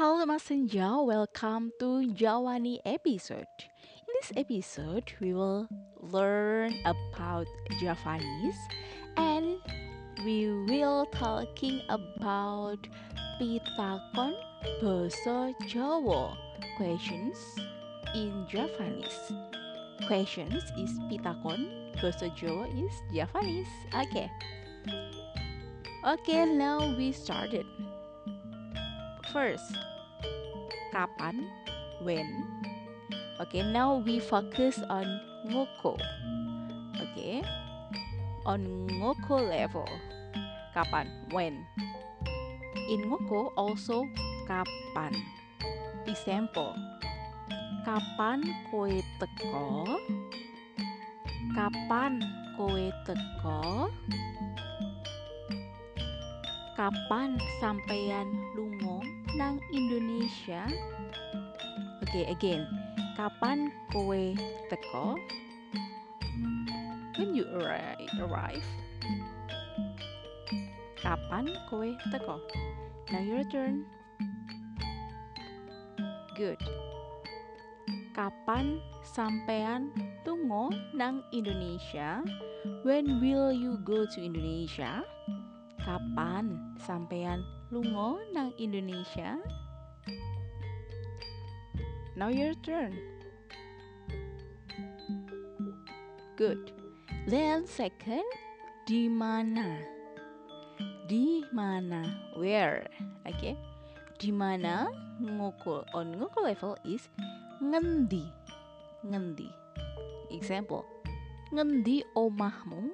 Halo Mas Senja, welcome to Jawani episode. In this episode, we will learn about Javanese and we will talking about pitakon bahasa Jawa questions in Javanese. Questions is pitakon, bahasa Jawa is Javanese. Okay. Okay, now we started. First, kapan, when. Okay, now we focus on ngoko. Okay, on ngoko level. Kapan, when. In ngoko also kapan. Example, kapan kowe teko? Kapan kowe teko? Kapan sampeyan lungo nang Indonesia? Oke, okay, again. Kapan kowe teko? When you arrive. Kapan kowe teko? Now your turn. Good. Kapan sampean lungo nang Indonesia? When will you go to Indonesia? Kapan sampean lungo nang Indonesia? Now your turn. Good. Then second, di mana? Di mana? Where? Okay. Di mana? Ngoko on ngoko level is ngendi. Ngendi. Example. Ngendi omahmu?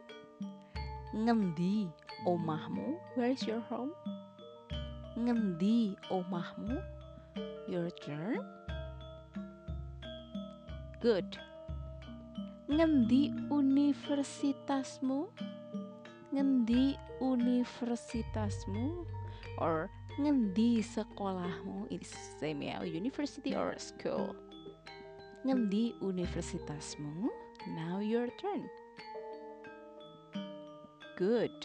Ngendi omahmu? Where is your home? Ngendi omahmu? Your turn. Good. Ngendi universitasmu? Ngendi universitasmu? Or ngendi sekolahmu? It's same ya, university or school. Ngendi universitasmu? Now your turn. Good.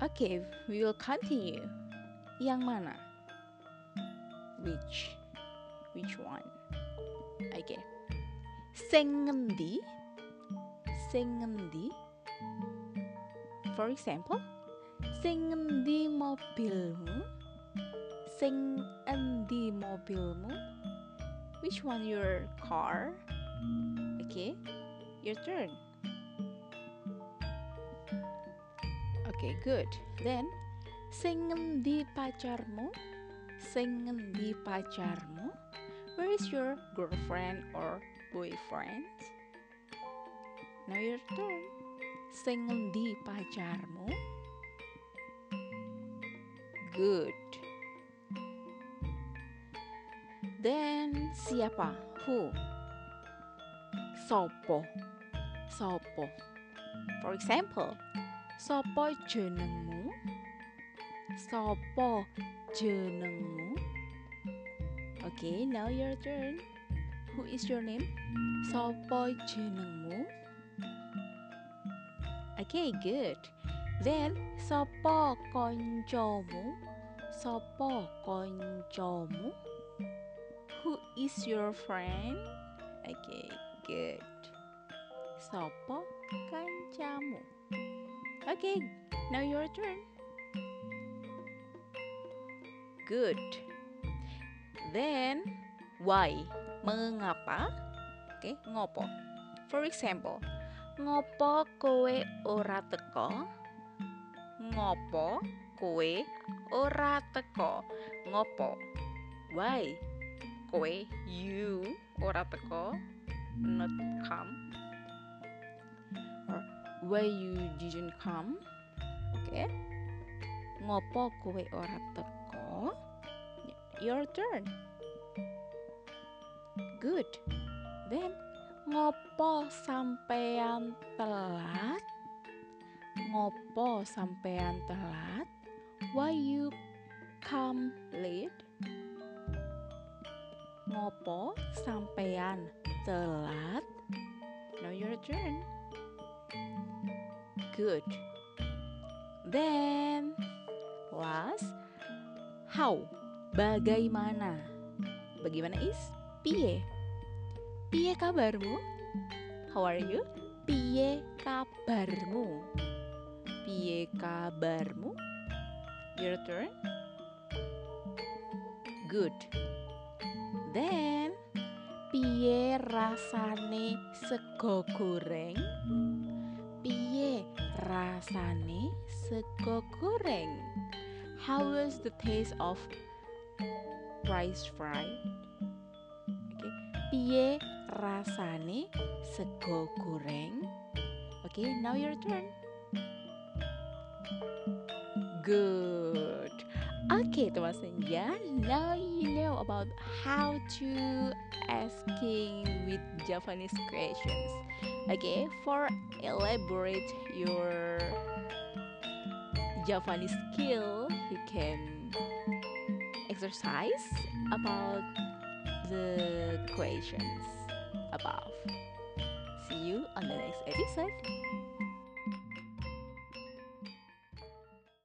Okay, we will continue. Yang mana? Which? Which one? Okay. Sing ngendi? Sing? For example, sing mobilmu? Sing mobilmu? Which one your car? Okay, your turn. Okay, good. Then, sing ngendi pacarmu? Sing ngendi pacarmu? Where is your girlfriend or boyfriend? Now your turn. Sing ngendi pacarmu? Good. Then siapa? Who? Sopo. Sopo. For example, Sopo jenengmu? Sopo jenengmu? Okay, now your turn. Who is your name? Sopo jenengmu? Okay, good. Then, sopo koncomu? Sopo koncomu? Who is your friend? Okay, good. Sopo kancamu? Okay, now your turn. Good. Then, why? Mengapa? Okay, ngopo. For example, ngopo kowe ora teko? Ngopo kowe ora teko? Ngopo? Why? Kowe you ora teko? Not come why you didn't come. Oke okay. ngopo kowe ora teko. Your turn. Good. Then ngopo sampean telat? Ngopo sampean telat? Why you come late? Ngopo sampean telat good. Then, last, how? Bagaimana? Bagaimana is piye? Piye kabarmu? How are you? Piye kabarmu? Piye kabarmu? Your turn. Good. Then piye rasane sego goreng? Rasane sego goreng? How was the taste of rice fry? Okay. Piye rasane sego goreng? Okay, now your turn. Good. Okay, teman senja. Now you know about how to asking with Japanese questions. Okay, for elaborate your Japanese skill, you can exercise about the questions above. See you on the next episode.